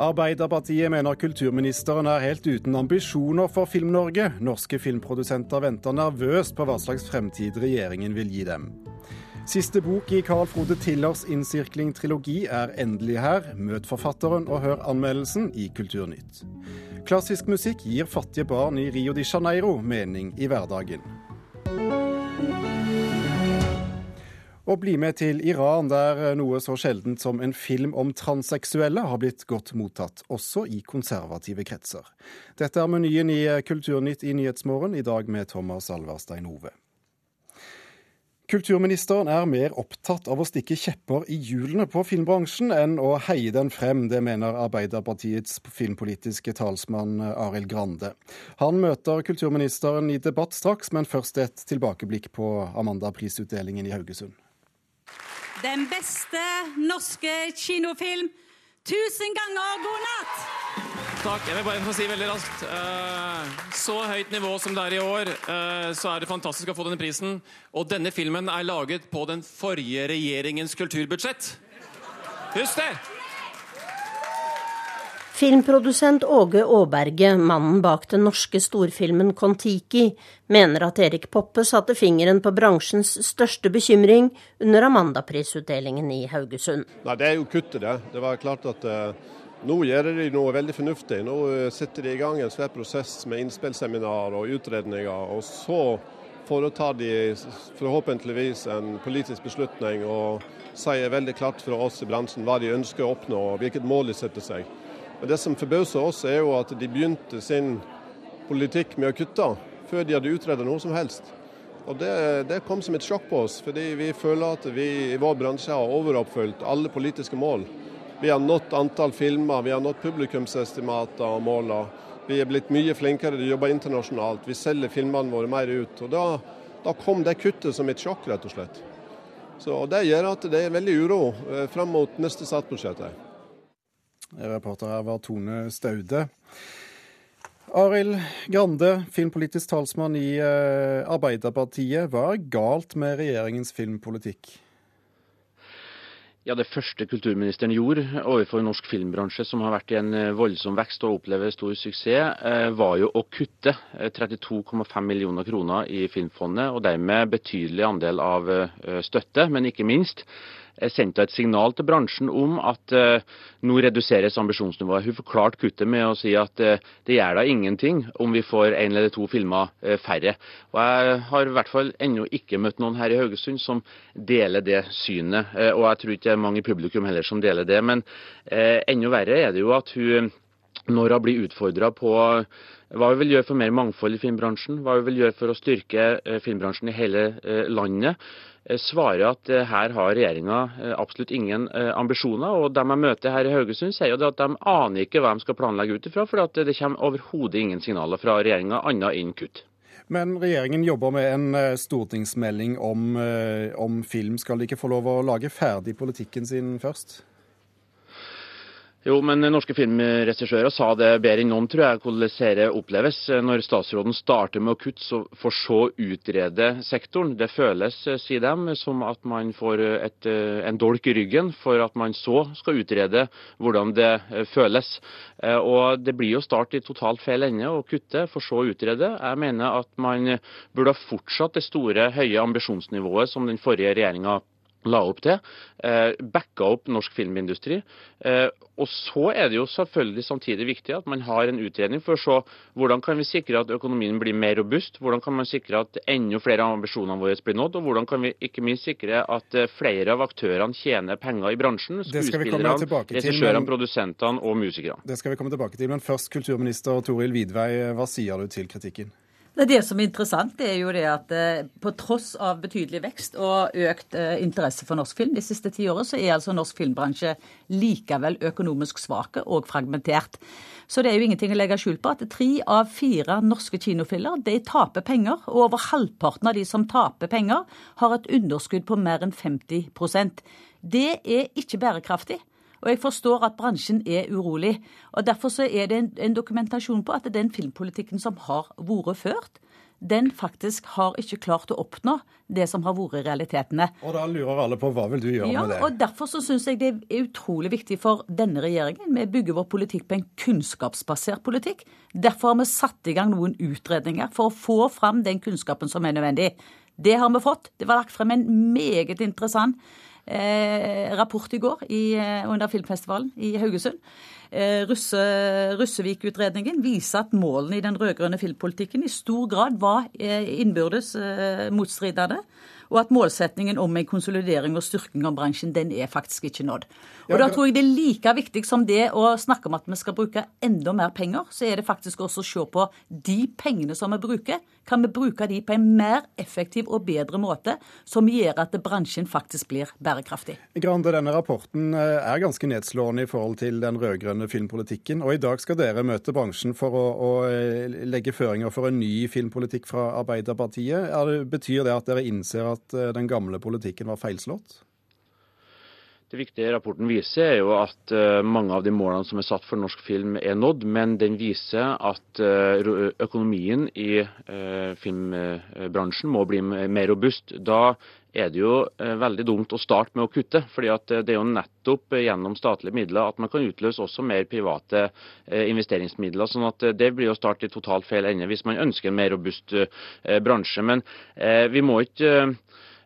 Arbeiderpartiet mener kulturministeren er helt uten ambisjoner for Film-Norge. Norske filmprodusenter venter nervøst på hva slags fremtid regjeringen vil gi dem. Siste bok i Carl Frode Tillers innsirkling-trilogi er endelig her. Møt forfatteren og hør anmeldelsen i Kulturnytt. Klassisk musikk gir fattige barn i Rio de Janeiro mening i hverdagen. Og bli med til Iran, der noe så sjeldent som en film om transseksuelle har blitt godt mottatt, også i konservative kretser. Dette er menyen i Kulturnytt i Nyhetsmorgen, i dag med Thomas Alverstein Ove. Kulturministeren er mer opptatt av å stikke kjepper i hjulene på filmbransjen enn å heie den frem. Det mener Arbeiderpartiets filmpolitiske talsmann Arild Grande. Han møter kulturministeren i debatt straks, men først et tilbakeblikk på Amanda-prisutdelingen i Haugesund. Den beste norske kinofilm. Tusen ganger god natt! Takk. Jeg vil bare få si veldig raskt. Eh, så høyt nivå som det er i år, eh, så er det fantastisk å få denne prisen. Og denne filmen er laget på den forrige regjeringens kulturbudsjett. Husk det! Filmprodusent Åge Aaberge, mannen bak den norske storfilmen Kon-Tiki, mener at Erik Poppe satte fingeren på bransjens største bekymring under Amandaprisutdelingen i Haugesund. Nei, Det er jo kuttet, det. Det var klart at uh, nå gjør de noe veldig fornuftig. Nå uh, setter de i gang en svær prosess med innspillseminar og utredninger. Og så foretar de forhåpentligvis en politisk beslutning og sier veldig klart fra oss i bransjen hva de ønsker å oppnå og hvilket mål de setter seg. Men Det som forbauser oss, er jo at de begynte sin politikk med å kutte før de hadde utredet noe som helst. Og det, det, kom som et sjokk på oss, fordi vi føler at vi i vår bransje har overoppfylt alle politiske mål. Vi har nådd antall filmer, vi har nådd publikumsestimater og måler. Vi er blitt mye flinkere til å jobbe internasjonalt, vi selger filmene våre mer ut. Og da, da kom det kuttet som et sjokk, rett og slett. Så og Det gjør at det er veldig uro eh, fram mot neste statsbudsjett. Reporter her var Tone Staude. Arild Grande, filmpolitisk talsmann i eh, Arbeiderpartiet. Hva er galt med regjeringens filmpolitikk? Ja, Det første kulturministeren gjorde overfor norsk filmbransje, som har vært i en eh, voldsom vekst og opplever stor suksess, eh, var jo å kutte 32,5 millioner kroner i Filmfondet, og dermed betydelig andel av støtte. Men ikke minst sendte et signal til bransjen om at uh, nå reduseres ambisjonsnivået. Hun forklarte kuttet med å si at uh, det gjør da ingenting om vi får en eller to filmer uh, færre. Og Jeg har i hvert fall ennå ikke møtt noen her i Haugesund som deler det synet. og jeg tror ikke det er mange i publikum heller som deler det. Men enda verre er det jo at hun når hun blir utfordra på hva vi vil gjøre for mer mangfold i filmbransjen, hva vi vil gjøre for å styrke filmbransjen i hele landet, Eh, svarer at eh, her har regjeringa eh, absolutt ingen ambisjoner. og De jeg møter her i Haugesund, sier jo at de aner ikke hva de skal planlegge ut ifra, for det kommer overhodet ingen signaler fra regjeringa annet enn kutt. Men regjeringen jobber med en stortingsmelding om, om film. Skal de ikke få lov å lage ferdig politikken sin først? Jo, men norske filmregissører sa det bedre enn noen, tror jeg, hvordan dette oppleves. Når statsråden starter med å kutte, for så utrede sektoren. Det føles, sier de, som at man får et, en dolk i ryggen for at man så skal utrede hvordan det føles. Og Det blir jo start i totalt feil ende å kutte, for så å utrede. Jeg mener at man burde ha fortsatt det store, høye ambisjonsnivået som den forrige regjeringa la opp til. Eh, backa opp norsk filmindustri. Eh, og så er det jo selvfølgelig samtidig viktig at man har en utredning for å se hvordan kan vi sikre at økonomien blir mer robust, hvordan kan man sikre at enda flere av ambisjonene våre blir nådd, og hvordan kan vi ikke minst sikre at eh, flere av aktørene tjener penger i bransjen. Skuespillerne, regissørene, produsentene og musikerne. Det skal vi komme tilbake til, men først kulturminister Toril Vidvei, hva sier du til kritikken? Det som er interessant, det er jo det at eh, på tross av betydelig vekst og økt eh, interesse for norsk film de siste ti årene, så er altså norsk filmbransje likevel økonomisk svake og fragmentert. Så det er jo ingenting å legge skjul på at tre av fire norske kinofiller de taper penger. Og over halvparten av de som taper penger, har et underskudd på mer enn 50% Det er ikke bærekraftig. Og jeg forstår at bransjen er urolig. og Derfor så er det en, en dokumentasjon på at den filmpolitikken som har vært ført, den faktisk har ikke klart å oppnå det som har vært realitetene. Og da lurer alle på hva vil du gjøre ja, med det? og Derfor så syns jeg det er utrolig viktig for denne regjeringen. Vi bygger vår politikk på en kunnskapsbasert politikk. Derfor har vi satt i gang noen utredninger for å få fram den kunnskapen som er nødvendig. Det har vi fått. Det var lagt frem en meget interessant rapport i går i, eh, under filmfestivalen i Haugesund. Eh, Russe, Russevik-utredningen viser at målene i den rød-grønne filmpolitikken i stor grad var eh, innbyrdes motstridende og at målsetningen om en konsolidering og styrking av bransjen, den er faktisk ikke nådd. Og Da tror jeg det er like viktig som det å snakke om at vi skal bruke enda mer penger, så er det faktisk også å se på de pengene som vi bruker. Kan vi bruke de på en mer effektiv og bedre måte, som gjør at bransjen faktisk blir bærekraftig? Grande, denne rapporten eh, er ganske nedslående i forhold til den rød-grønne filmpolitikken. Og i dag skal dere møte bransjen for å, å eh, legge føringer for en ny filmpolitikk fra Arbeiderpartiet. Det, betyr det at dere innser at eh, den gamle politikken var feilslått? Det viktige rapporten viser, er jo at uh, mange av de målene som er satt for norsk film, er nådd. Men den viser at uh, økonomien i filmbransjen må bli mer robust. Da er det jo veldig dumt å starte med å kutte. fordi det er jo nettopp gjennom statlige midler at man kan utløse også mer private investeringsmidler. sånn at det blir å starte i totalt feil ende hvis man ønsker en mer robust bransje. Men vi må ikke Eh,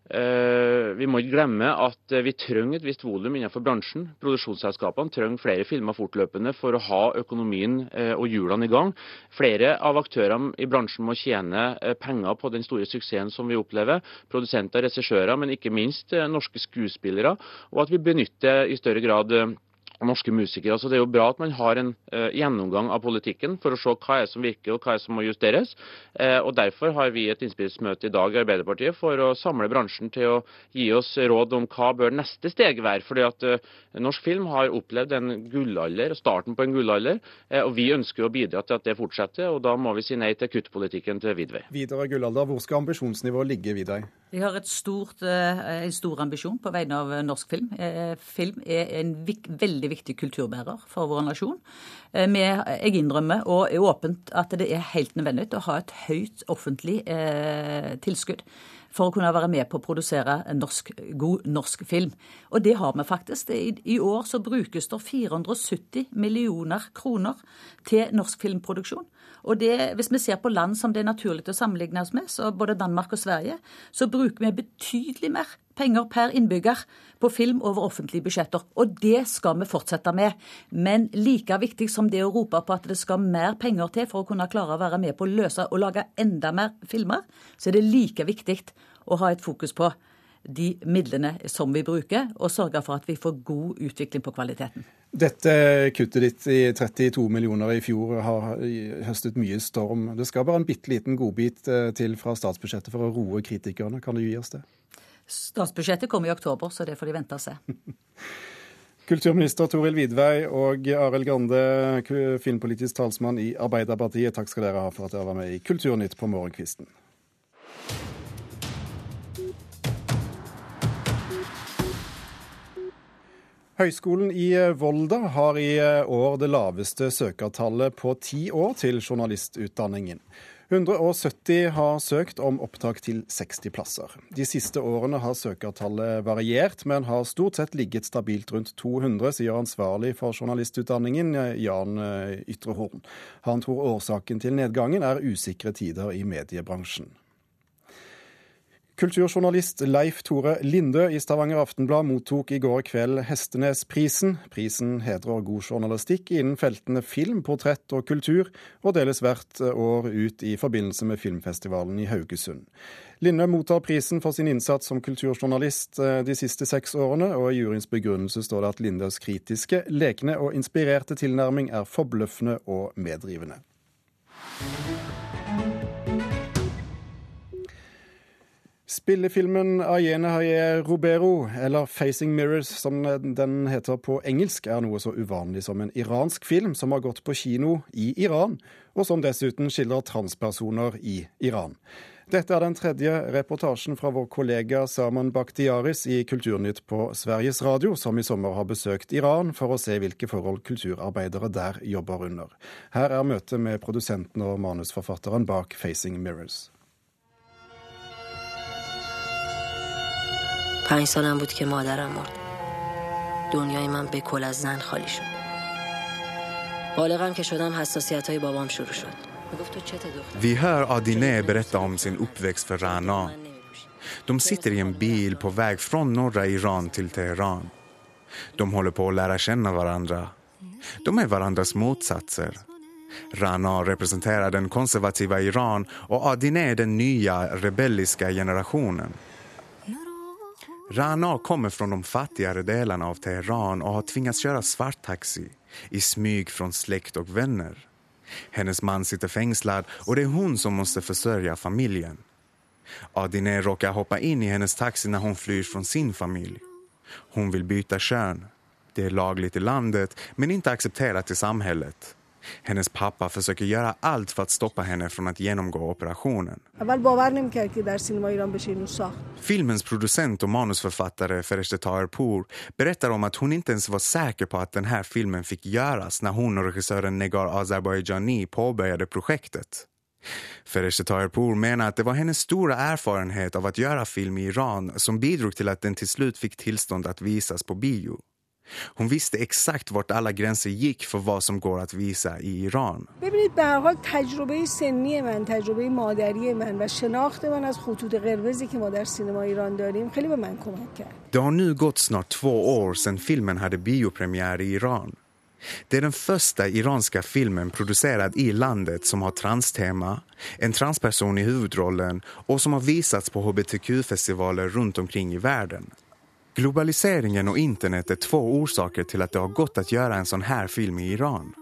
vi må ikke glemme at eh, vi trenger et visst volum innenfor bransjen. Produksjonsselskapene trenger flere filmer fortløpende for å ha økonomien eh, og hjulene i gang. Flere av aktørene i bransjen må tjene penger på den store suksessen som vi opplever. Produsenter, regissører, men ikke minst norske skuespillere. Og at vi benytter i større grad norske musikere. Så Det er jo bra at man har en uh, gjennomgang av politikken for å se hva er som virker og hva er som må justeres. Uh, og Derfor har vi et innspillsmøte i dag i Arbeiderpartiet for å samle bransjen til å gi oss råd om hva bør neste steg være. Fordi at uh, Norsk film har opplevd en gullalder, starten på en gullalder. og Vi ønsker å bidra til at det fortsetter. og Da må vi si nei til kuttpolitikken til Vidvei. Videre gullalder, hvor skal ambisjonsnivået ligge, Vidvei? Vi har stort, en stor ambisjon på vegne av norsk film. Film er en veldig viktig kulturbærer for vår nasjon. Med, jeg innrømmer og er åpent at det er helt nødvendig å ha et høyt offentlig eh, tilskudd for å kunne være med på å produsere norsk, god norsk film. Og det har vi faktisk. I, I, år så brukes det 470 millioner kroner til norsk filmproduksjon. Og det, Hvis vi ser på land som det er naturlig å sammenligne oss med, så både Danmark og Sverige, så bruker vi betydelig mer penger per innbygger på film over offentlige budsjetter. Og det skal vi fortsette med. Men like viktig som det å rope på at det skal mer penger til for å kunne klare å være med på å løse og lage enda mer filmer, så er det like viktig å ha et fokus på de midlene som vi bruker, og sørge for at vi får god utvikling på kvaliteten. Dette kuttet ditt i 32 millioner i fjor har høstet mye storm. Det skal bare en bitte liten godbit eh, til fra statsbudsjettet for å roe kritikerne. Kan du gi oss det? Statsbudsjettet kommer i oktober, så det får de vente og se. Kulturminister Toril Vidvei og Arild Grande, filmpolitisk talsmann i Arbeiderpartiet, takk skal dere ha for at dere var med i Kulturnytt på morgenkvisten. Høgskolen i Volda har i år det laveste søkertallet på ti år til journalistutdanningen. 170 har søkt om opptak til 60 plasser. De siste årene har søkertallet variert, men har stort sett ligget stabilt rundt 200, sier ansvarlig for journalistutdanningen, eh, Jan Ytrehorn. Han tror årsaken til nedgangen er usikre tider i mediebransjen. Kulturjournalist Leif Tore Lindø i Stavanger Aftenblad mottok i går kveld Hestenesprisen. Prisen hedrer god journalistikk innen feltene film, portrett og kultur, og deles hvert år ut i forbindelse med filmfestivalen i Haugesund. Lindø mottar prisen for sin innsats som kulturjournalist eh, de siste seks årene, og i juryens begrunnelse står det at Lindøs kritiske, lekne og inspirerte tilnærming er forbløffende og meddrivende. Spillefilmen Ayene Haye Robero, eller 'Facing Mirrors' som den heter på engelsk, er noe så uvanlig som en iransk film som har gått på kino i Iran, og som dessuten skildrer transpersoner i Iran. Dette er den tredje reportasjen fra vår kollega Saman Bakhtiaris i Kulturnytt på Sveriges Radio, som i sommer har besøkt Iran for å se hvilke forhold kulturarbeidere der jobber under. Her er møtet med produsenten og manusforfatteren bak 'Facing Mirrors'. پنج سالم بود که مادرم مرد دنیای من به کل از زن خالی شد بالغم که شدم حساسیت های بابام شروع شد Vi hör Adine berätta om sin uppväxt för Rana. De sitter i en bil på väg från norra Iran till Teheran. De håller på att lära känna varandra. De är varandras motsatser. Rana representerar den konservativa Iran och Adine den nya rebelliska generationen. Rana kommer från de fattigare delarna av Teheran och har tvingats köra svarttaxi i smyg från släkt och vänner. Hennes man sitter fängslad och det är hon som måste försörja familjen. Adine råkar hoppa in i hennes taxi när hon flyr från sin familj. Hon vill byta kön. Det är lagligt i landet, men inte accepterat i samhället. Hennes pappa försöker göra allt för att stoppa henne från att genomgå operationen. Filmens producent och manusförfattare Fereshte Tahirpour berättar om att hon inte ens var säker på att den här filmen fick göras när hon och regissören Negar Azerbajdzjani påbörjade projektet. Fereshte Tahirpour menar att det var hennes stora erfarenhet av att göra film i Iran som bidrog till att den till slut fick tillstånd att visas på bio. Hon visste exakt vart alla gränser gick för vad som går att visa i Iran. ببینید به هر حال تجربه سنی من تجربه مادری من و شناخت من از خطوط قرمزی که ما در سینما ایران داریم خیلی به من کمک کرد. Det har nu gått snart två år sedan filmen hade biopremiär i Iran. Det är den första iranska filmen producerad i landet som har transtema, en transperson i huvudrollen och som har visats på hbtq-festivaler runt omkring i världen. Globaliseringen och internet är två orsaker till att det har gått att göra en sån här film i Iran.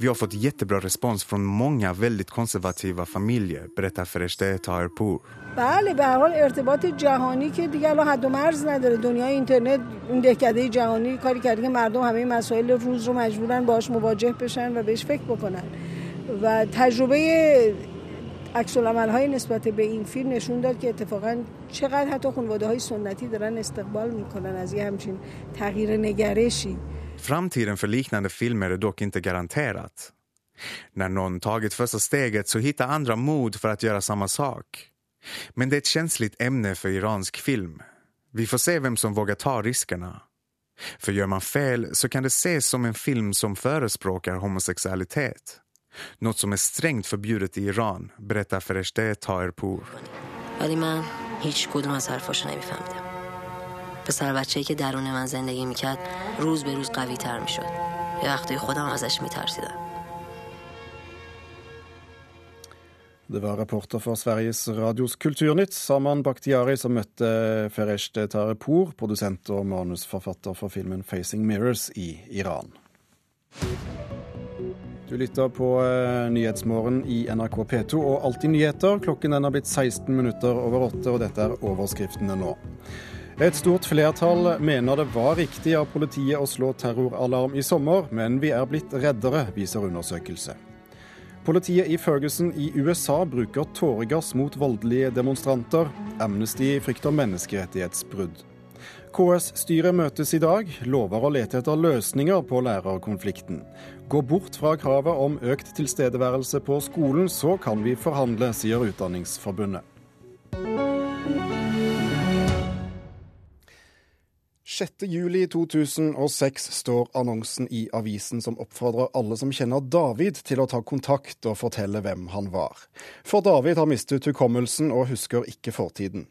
Vi har fått jättebra respons från många väldigt konservativa familjer, berättar Fereshte Tahirpour. بله به هر حال ارتباط جهانی که دیگه الان حد و مرز نداره دنیای اینترنت این دهکده جهانی کاری کرده که مردم همه مسائل روز رو مجبورن باش مواجه بشن و بهش فکر بکنن و عکس های نسبت به این فیلم نشون داد که اتفاقا چقدر حتی خانواده های سنتی دارن استقبال میکنن از یه همچین تغییر نگرشی Framtiden för liknande filmer är dock inte garanterat. När någon tagit första steget så hittar andra mod för att göra samma sak. Men det är ett känsligt ämne för iransk film. Vi får se vem som vågar ta riskerna. För gör man fel så kan det ses som en film som förespråkar homosexualitet. Något som är strängt förbjudet i Iran, berättar Fereshte Tahirpour. ولی من هیچ کدوم از حرفاشو نمیفهمیدم پسر بچه‌ای که درون من زندگی میکرد روز به روز قوی تر میشد یه وقتی خودم ازش میترسیدم Det var reporter for Sveriges Radios Kulturnytt, Saman Bakhtiari, som møtte Feresh Tarepour, produsent og manusforfatter for filmen 'Facing Mirrors' i Iran. du lytter på uh, Nyhetsmorgen i NRK P2 og Alltid nyheter. Klokken den har blitt 16 minutter over åtte, og dette er overskriftene nå. Et stort flertall mener det var riktig av politiet å slå terroralarm i sommer, men vi er blitt reddere, viser undersøkelse. Politiet i Ferguson i USA bruker tåregass mot voldelige demonstranter. Amnesty frykter menneskerettighetsbrudd. KS-styret møtes i dag, lover å lete etter løsninger på lærerkonflikten. Gå bort fra kravet om økt tilstedeværelse på skolen, så kan vi forhandle, sier Utdanningsforbundet. 6.7.2006 står annonsen i avisen som oppfordrer alle som kjenner David til å ta kontakt og fortelle hvem han var. For David har mistet hukommelsen og husker ikke fortiden.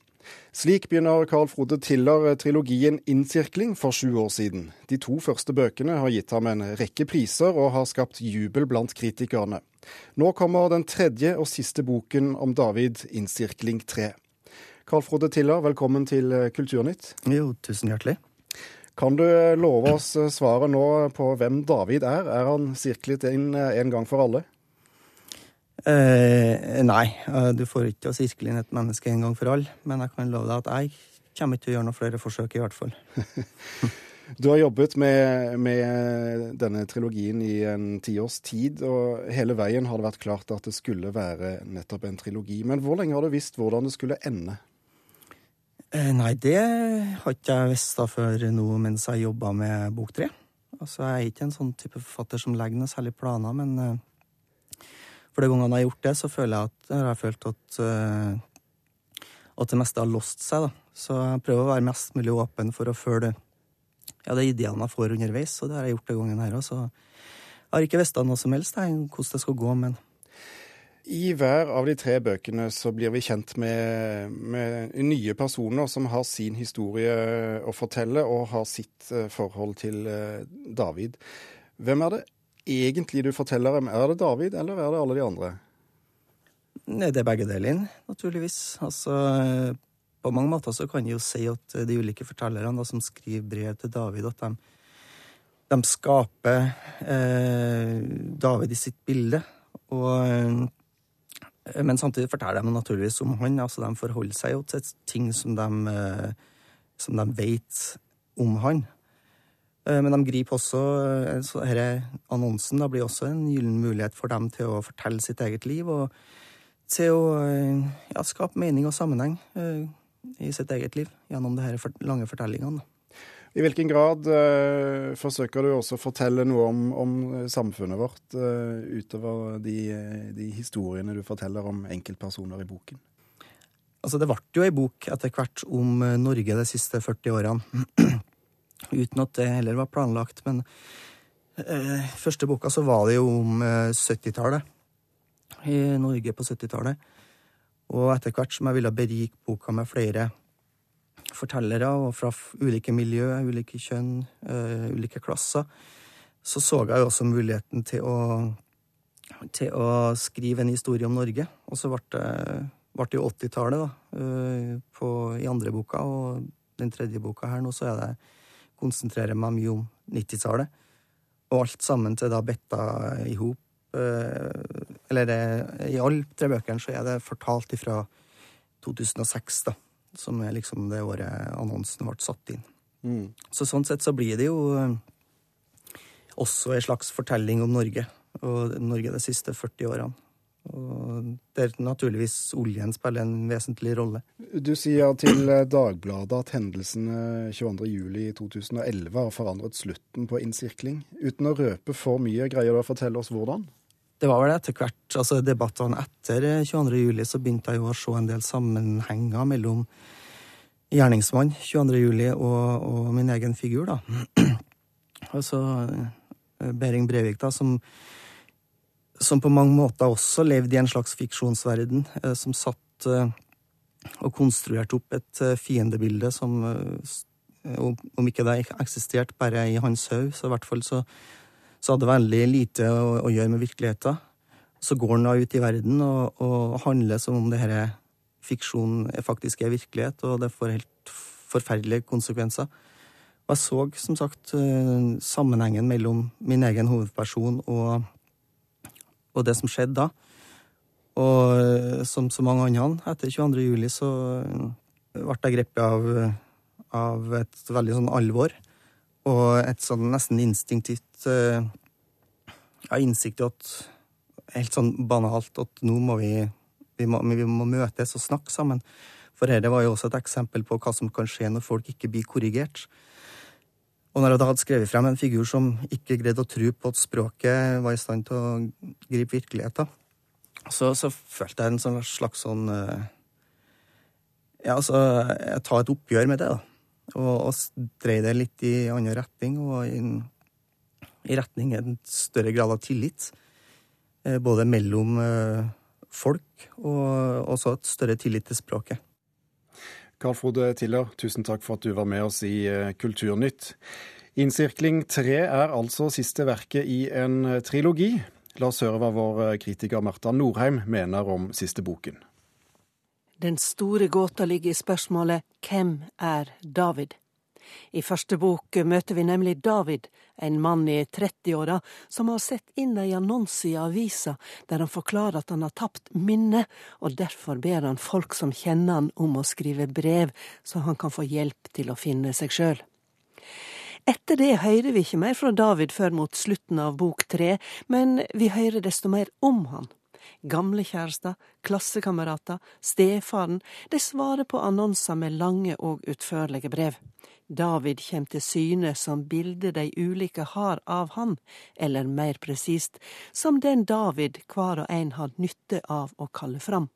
Slik begynner Carl Frode Tiller trilogien 'Innsirkling' for sju år siden. De to første bøkene har gitt ham en rekke priser og har skapt jubel blant kritikerne. Nå kommer den tredje og siste boken om David, 'Innsirkling 3'. Carl Frode Tiller, velkommen til Kulturnytt. Jo, tusen hjertelig. Kan du love oss svaret nå på hvem David er? Er han sirklet inn en gang for alle? Eh, nei, eh, du får ikke å sirkle inn et menneske en gang for alle. Men jeg kan love deg at jeg kommer ikke til å gjøre noen flere forsøk, i hvert fall. du har jobbet med, med, denne trilogien i en tiårs tid, og hele veien har det vært klart at det skulle være nettopp en trilogi. Men hvor lenge har du visst hvordan det skulle ende? Eh, nei, det har ikke jeg visst da før nå mens jeg jobba med bok tre. Altså, jeg er ikke en sånn type forfatter som legger noe særlig planer, men eh, for de gangene jeg har gjort det, så føler jeg at, jeg har følt at, uh, at det meste har låst seg. da. Så jeg prøver å være mest mulig åpen for å følge ja, det ideene jeg får underveis, og det har jeg gjort den gangen her òg. Så jeg har ikke visst noe som helst jeg, hvordan det skal gå, men i hver av de tre bøkene så blir vi kjent med, med, nye personer som har sin historie å fortelle, og har sitt eh, forhold til eh, David. Hvem er det egentlig du forteller dem? Er det David, eller er det alle de andre? Det er begge deler, naturligvis. Altså, på mange måter så kan jeg jo si at de ulike fortellerne som skriver brev til David, at de, de skaper eh, David i sitt bilde. Og Eh, men samtidig forteller de naturligvis om han. altså De forholder seg jo til ting som de, eh, som de vet om han. Eh, men de griper også så denne Annonsen da blir også en gyllen mulighet for dem til å fortelle sitt eget liv og til å ja, skape mening og sammenheng i sitt eget liv gjennom disse lange fortellingene. I hvilken grad uh, forsøker du også å fortelle noe om, om samfunnet vårt, uh, utover de, de, historiene du forteller om enkeltpersoner i boken? Altså, det ble jo ei bok etter hvert om eh, Norge de siste 40 årene. Uten at det heller var planlagt. Men eh, første boka så var det jo om 70-tallet. I Norge på 70-tallet. Og etter hvert som jeg ville berike boka med flere fortellere og fra ulike miljø, ulike kjønn, eh, ulike klasser, så så jeg jo også muligheten til å, til å skrive en historie om Norge. Og så ble det, ble jo 80-tallet, da, på, i andre boka, og den tredje boka her nå, så er det konsentrerer meg mye om 90-tallet. Og alt sammen til da betta i hop. Uh, eller i alle tre bøkene så er det fortalt ifra 2006, da som er liksom det året annonsen ble satt inn. Mm. Så sånn sett så blir det jo eh, også en slags fortelling om Norge, og Norge de siste 40 årene. Og der naturligvis oljen spiller en vesentlig rolle. Du sier til Dagbladet at hendelsene 22.07.2011 har forandret slutten på innsirkling. Uten å røpe for mye, greier du å fortelle oss hvordan? Det var vel etter hvert, altså debattene etter 22. juli, så begynte jeg jo å se en del sammenhenger mellom gjerningsmann 22. juli og, og min egen figur, da. altså eh, Behring Breivik, da, som, som på mange måter også levde i en slags fiksjonsverden, eh, som satt eh, og konstruerte opp et fiendebilde som om ikke det eksisterte bare i hans hode, så i hvert fall så så hadde veldig lite å, å gjøre med virkeligheten. Så går han da ut i verden og, og handler som om det dette fiksjonen faktisk er virkelighet, og det får helt forferdelige konsekvenser. Og jeg så som sagt eh, sammenhengen mellom min egen hovedperson og, og det som skjedde da. Og eh, som så mange andre, etter 22. juli så eh, ble jeg grepet av, av et veldig sånn alvor. Og et sånn nesten instinktivt uh, ja, innsikt i at Helt sånn banalt at nå må vi, vi, må, vi må møtes og snakke sammen. For dette var jo også et eksempel på hva som kan skje når folk ikke blir korrigert. Og når jeg da hadde skrevet frem en figur som ikke greide å tro på at språket var i stand til å gripe virkeligheten, så, så følte jeg en sånn slags sånn uh, Ja, altså Jeg tar et oppgjør med det, da og, og dreie det litt i annen retning, og i, i retning en større grad av tillit. Eh, både mellom eh, folk og også et større tillit til språket. Karl Frode Tiller, tusen takk for at du var med oss i eh, Kulturnytt. Innsirkling 3 er altså siste verket i en trilogi. La oss høre hva vår kritiker Marta Norheim mener om siste boken. Den store gåta ligger i spørsmålet Hvem er David? I første bok møter vi nemlig David, en mann i 30-åra som har sett inn ei annonse i avisa der han forklarer at han har tapt minnet, og derfor ber han folk som kjenner han om å skrive brev, så han kan få hjelp til å finne seg sjøl. Etter det hører vi ikke mer fra David før mot slutten av bok tre, men vi hører desto mer om han. Gamle kjærester, klassekamerater, stefaren, de svarer på annonser med lange og utførlige brev. David kjem til syne som bildet de ulike har av han, eller mer presist, som den David hver og en har nytte av å kalle fram.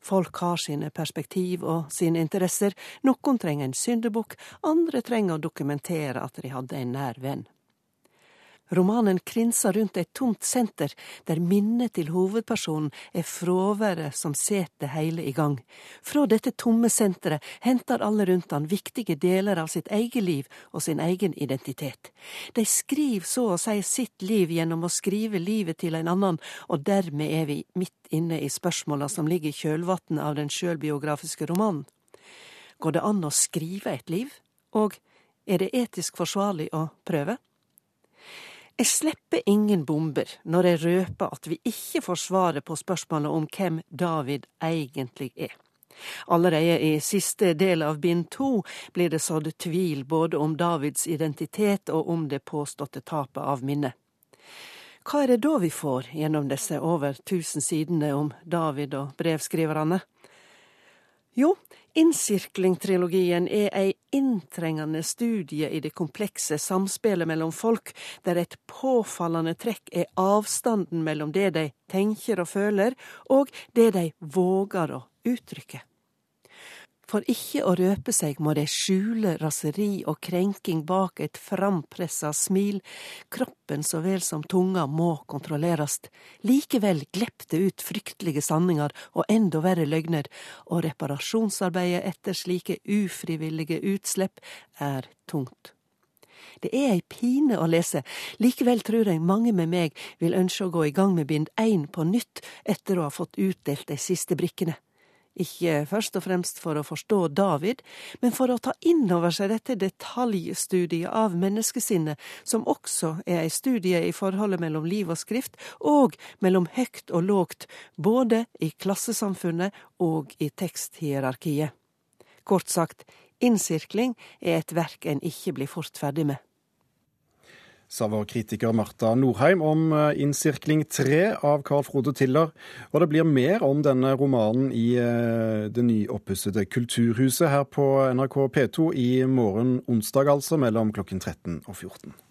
Folk har sine perspektiv og sine interesser. Noen trenger en syndebukk, andre trenger å dokumentere at de hadde en nær venn. Romanen krinser rundt et tomt senter, der minnet til hovedpersonen er fraværet som set det hele i gang. Fra dette tomme senteret henter alle rundt han viktige deler av sitt eget liv og sin egen identitet. De skriver så å si sitt liv gjennom å skrive livet til en annen, og dermed er vi midt inne i spørsmåla som ligger i kjølvannet av den sjølbiografiske romanen. Går det an å skrive et liv? Og er det etisk forsvarlig å prøve? Jeg slipper ingen bomber når jeg røper at vi ikke får svaret på spørsmålet om hvem David egentlig er. Allerede i siste del av bind to blir det sådd tvil både om Davids identitet og om det påståtte tapet av minnet. Hva er det da vi får gjennom disse over tusen sidene om David og brevskriverne? Jo, Innsirkling-trilogien er ei inntrengende studie i det komplekse samspillet mellom folk, der et påfallende trekk er avstanden mellom det de tenker og føler, og det de våger å uttrykke. For ikke å røpe seg må de skjule raseri og krenking bak et frampressa smil. Kroppen så vel som tunga må kontrolleres. Likevel glepp det ut fryktelige sanninger og enda verre løgner, og reparasjonsarbeidet etter slike ufrivillige utslipp er tungt. Det er ei pine å lese, likevel tror jeg mange med meg vil ønske å gå i gang med bind én på nytt etter å ha fått utdelt de siste brikkene. Ikke først og fremst for å forstå David, men for å ta inn over seg dette detaljstudiet av menneskesinnet, som også er ei studie i forholdet mellom liv og skrift, og mellom høgt og lågt, både i klassesamfunnet og i teksthierarkiet. Kort sagt, innsirkling er et verk en ikke blir fort ferdig med sa vår kritiker Marta Norheim om eh, Innsirkling 3 av Carl Frode Tiller. Og det blir mer om denne romanen i eh, det nyoppussede Kulturhuset her på NRK P2 i morgen onsdag, altså, mellom klokken 13 og 14.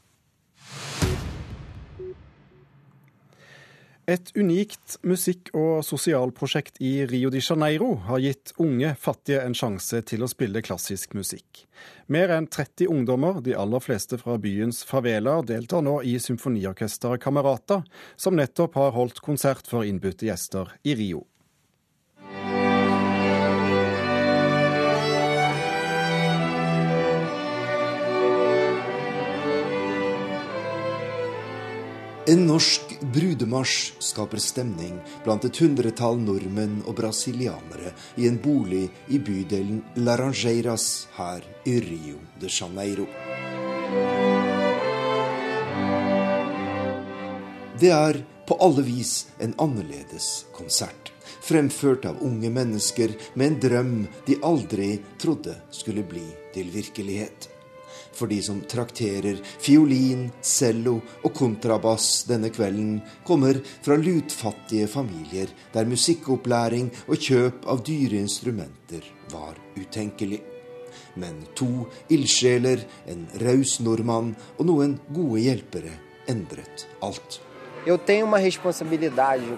Et unikt musikk- og sosialprosjekt i Rio de Janeiro har gitt unge fattige en sjanse til å spille klassisk musikk. Mer enn 30 ungdommer, de aller fleste fra byens favelaer, deltar nå i symfoniorkesteret Camerata, som nettopp har holdt konsert for innbudte gjester i Rio. En norsk brudemarsj skaper stemning blant et hundretall nordmenn og brasilianere i en bolig i bydelen Laranjeiras her i Rio de Janeiro. Det er på alle vis en annerledes konsert, fremført av unge mennesker med en drøm de aldri trodde skulle bli til virkelighet for de som trakterer fiolin, cello og kontrabass denne kvelden, kommer fra lutfattige familier der musikkopplæring og kjøp av dyre instrumenter var utenkelig. Men to ildsjeler, en raus nordmann og noen gode hjelpere endret alt. Jeg tenho uma responsabilidade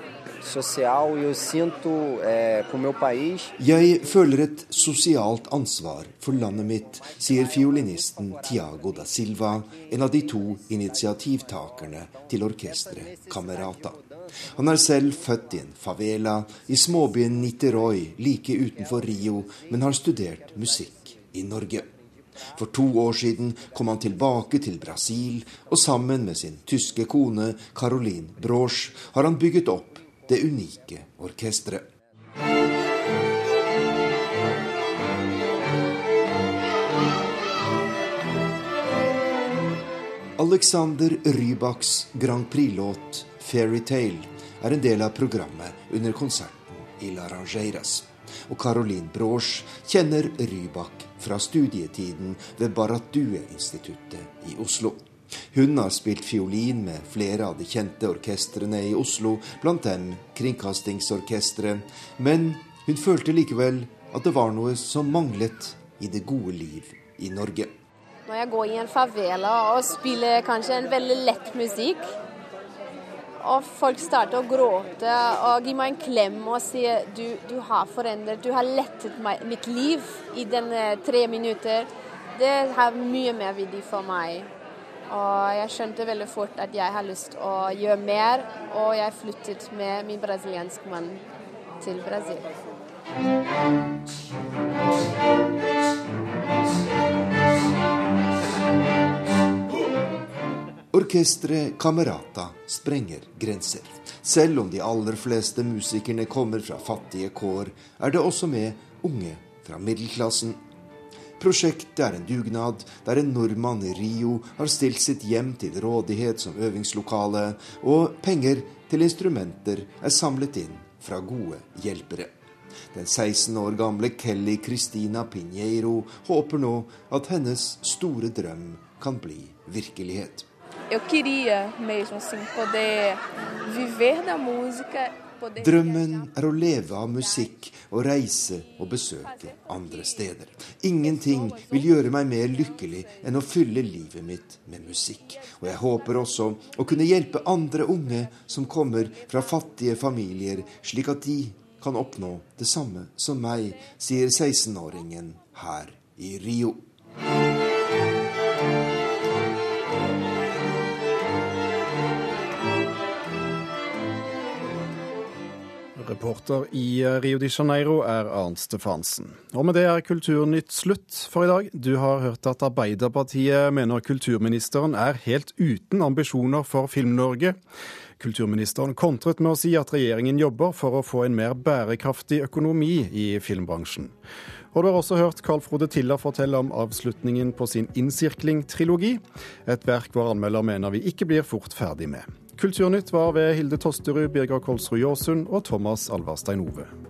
e. Jeg føler et sosialt ansvar for landet mitt, sier fiolinisten Tiago da Silva, en av de to initiativtakerne til orkesteret Camerata. Han er selv født i en favela i småbyen Niteroi like utenfor Rio, men har studert musikk i Norge. For to år siden kom han tilbake til Brasil, og sammen med sin tyske kone Caroline Broch har han bygget opp det unike orkesteret. Alexander Rybaks Grand Prix-låt 'Fairytale' er en del av programmet under konserten i La Laranjeiras. Og Caroline Broch kjenner Rybak fra studietiden ved Barrat Due-instituttet i Oslo. Hun har spilt fiolin med flere av de kjente orkestrene i Oslo, blant dem Kringkastingsorkesteret, men hun følte likevel at det var noe som manglet i det gode liv i Norge. Når jeg går i en favela og spiller kanskje en veldig lett musikk, og folk starter å gråte og gi meg en klem og sier du, du har forandret, du har lettet meg, mitt liv i denne tre minutter, det har mye mer verdi for meg. Og jeg skjønte veldig fort at jeg har lyst til å gjøre mer, og jeg flyttet med min brasilianske mann til Brasil. Orkesteret Camerata sprenger grenser. Selv om de aller fleste musikerne kommer fra fattige kår, er det også med unge fra middelklassen. Prosjektet er en dugnad der en nordmann i Rio har stilt sitt hjem til rådighet som øvingslokale, og penger til instrumenter er samlet inn fra gode hjelpere. Den 16 år gamle Kelly Christina Pinheiro håper nå at hennes store drøm kan bli virkelighet. Drømmen er å leve av musikk og reise og besøke andre steder. Ingenting vil gjøre meg mer lykkelig enn å fylle livet mitt med musikk. Og jeg håper også å kunne hjelpe andre unge som kommer fra fattige familier, slik at de kan oppnå det samme som meg, sier 16-åringen her i Rio. Reporter i Rio de Janeiro er Arnt Stefansen. Og med det er Kulturnytt slutt for i dag. Du har hørt at Arbeiderpartiet mener kulturministeren er helt uten ambisjoner for Film-Norge. Kulturministeren kontret med å si at regjeringen jobber for å få en mer bærekraftig økonomi i filmbransjen. Og du har også hørt Carl Frode Tilla fortelle om avslutningen på sin Innsirkling-trilogi, et verk vår anmelder mener vi ikke blir fort ferdig med. Kulturnytt var ved Hilde Tosterud, Birger Kolsrud Jåsund og Thomas Alvarstein Ove.